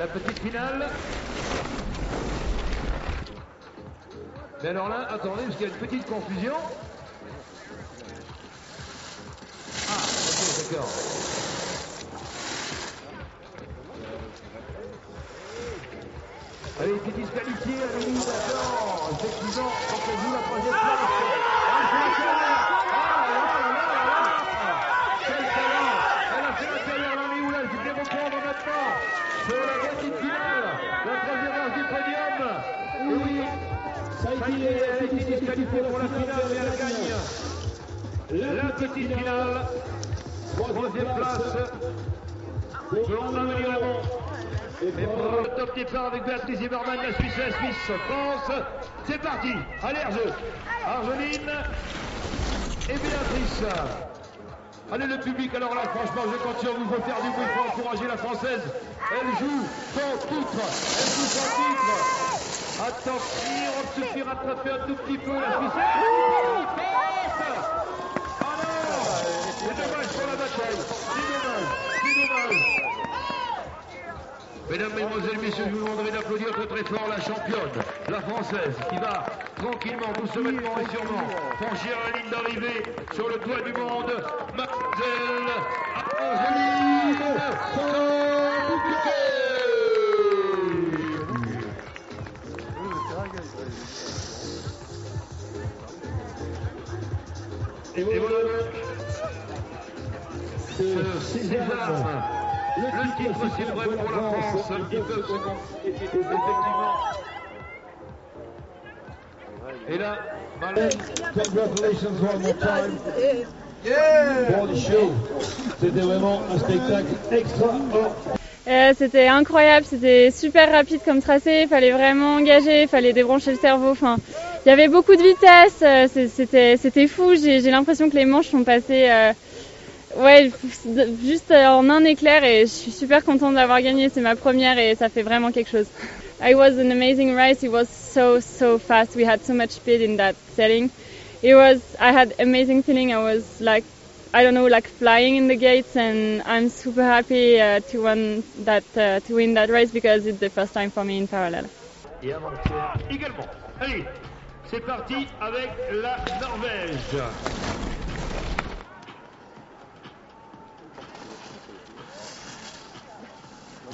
la petite finale. Mais alors là, attendez, parce qu'il y a une petite confusion. Ah, ok, d'accord. Allez, c'est disqualifié, Rémi, d'accord. On joue la troisième place. Disqualifiée pour la finale, mais elle gagne. La petite finale, troisième place. Selon Marie et pour le top départ avec Béatrice Zimmermann, la Suisse, la Suisse pense. C'est parti. Allez, Arge. Argeline et Béatrice. Allez, le public, alors là, franchement, je compte sur vous, faut faire du bruit pour encourager la Française. Elle joue son titre. Elle joue son titre. Attention, on suffit rattraper un tout petit peu la. Ah non C'est dommage pour la bataille. C'est dommage. C'est dommage. Mesdames, Mesdemoiselles, Messieurs, je vous demanderai d'applaudir très très fort la championne, la française, qui va tranquillement, doucement et sûrement franchir la ligne d'arrivée sur le toit du monde, Mademoiselle Et voilà ce César. Le titre, c'est vrai pour la France. Ils peuvent se effectivement. Et là, Congratulations one more time pour le show. C'était vraiment un spectacle extraordinaire. Euh, c'était incroyable, c'était super rapide comme tracé, il fallait vraiment engager, il fallait débrancher le cerveau. Enfin, il y avait beaucoup de vitesse, euh, c'était c'était fou. J'ai l'impression que les manches sont passées euh, ouais juste en un éclair et je suis super contente d'avoir gagné. C'est ma première et ça fait vraiment quelque chose. It was an amazing race. It was so so fast. We had so much speed in that setting. It was I had amazing feeling. I was like I don't know, like flying in the gates, and I'm super happy uh, to win that uh, to win that race because it's the first time for me in parallel. C'est parti avec la Norvège.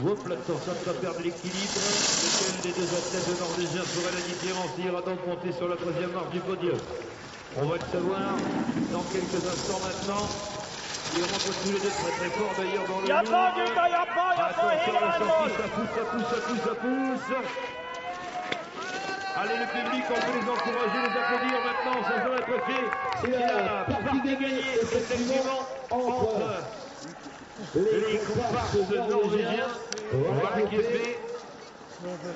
Hop, attention de ne pas perdre l'équilibre. Lequel des deux athlètes norvégiens ferait la différence Il ira donc monter sur la troisième marche du podium. On va le savoir dans quelques instants maintenant. Ils rentrent tous les deux très très fort d'ailleurs dans le Y'a pas, y'a pas, y'a pas, sortie, à ça pousse, ça pousse, ça pousse, ça pousse. Allez le public, on peut les encourager, les applaudir maintenant, ça doit être fait. C'est la partie gagnée, effectivement, entre les comparses norvégiens. Voilà qui est fait.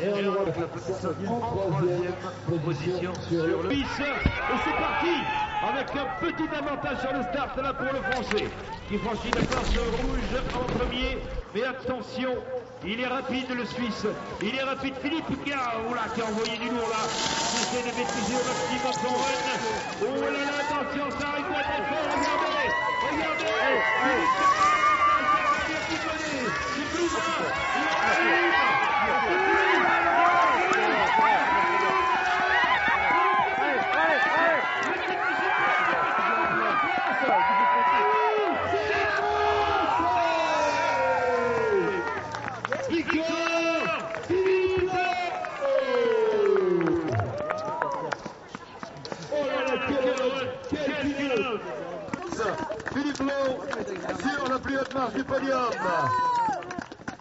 Et on voit la petite en troisième position sur le piste. Et c'est parti avec un petit avantage sur le start là pour le français qui franchit la place rouge en premier. Mais attention, il est rapide le Suisse. Il est rapide Philippe Gao là qui a envoyé du lourd là. Il essaie de maîtriser au maximum son run. Oh là là, attention, ça arrive très très fort. Regardez, regardez. Philippe. C'est plus. Il arrive. Quel quel pilote Philippe Lowe sur la plus haute marche du podium.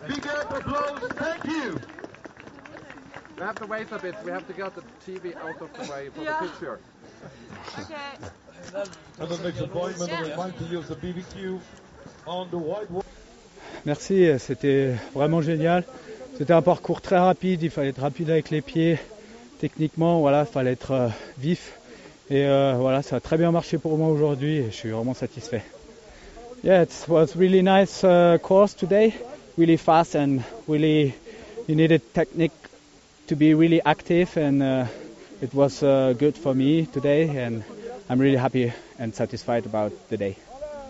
Big up, applause, thank you. We have to wait a bit. We have to get the TV out of the way for the picture. And the next appointment, I remind to use the BBQ on the white wall. Merci, c'était vraiment génial. C'était un parcours très rapide, il fallait être rapide avec les pieds. Techniquement, voilà, il fallait être euh, vif. Et euh, voilà, ça a très bien marché pour moi aujourd'hui et je suis vraiment satisfait. Yeah, it was really nice uh, course today. Really fast and really you needed technique to be really active and uh, it was uh, good for me today and I'm really happy and satisfied about the day.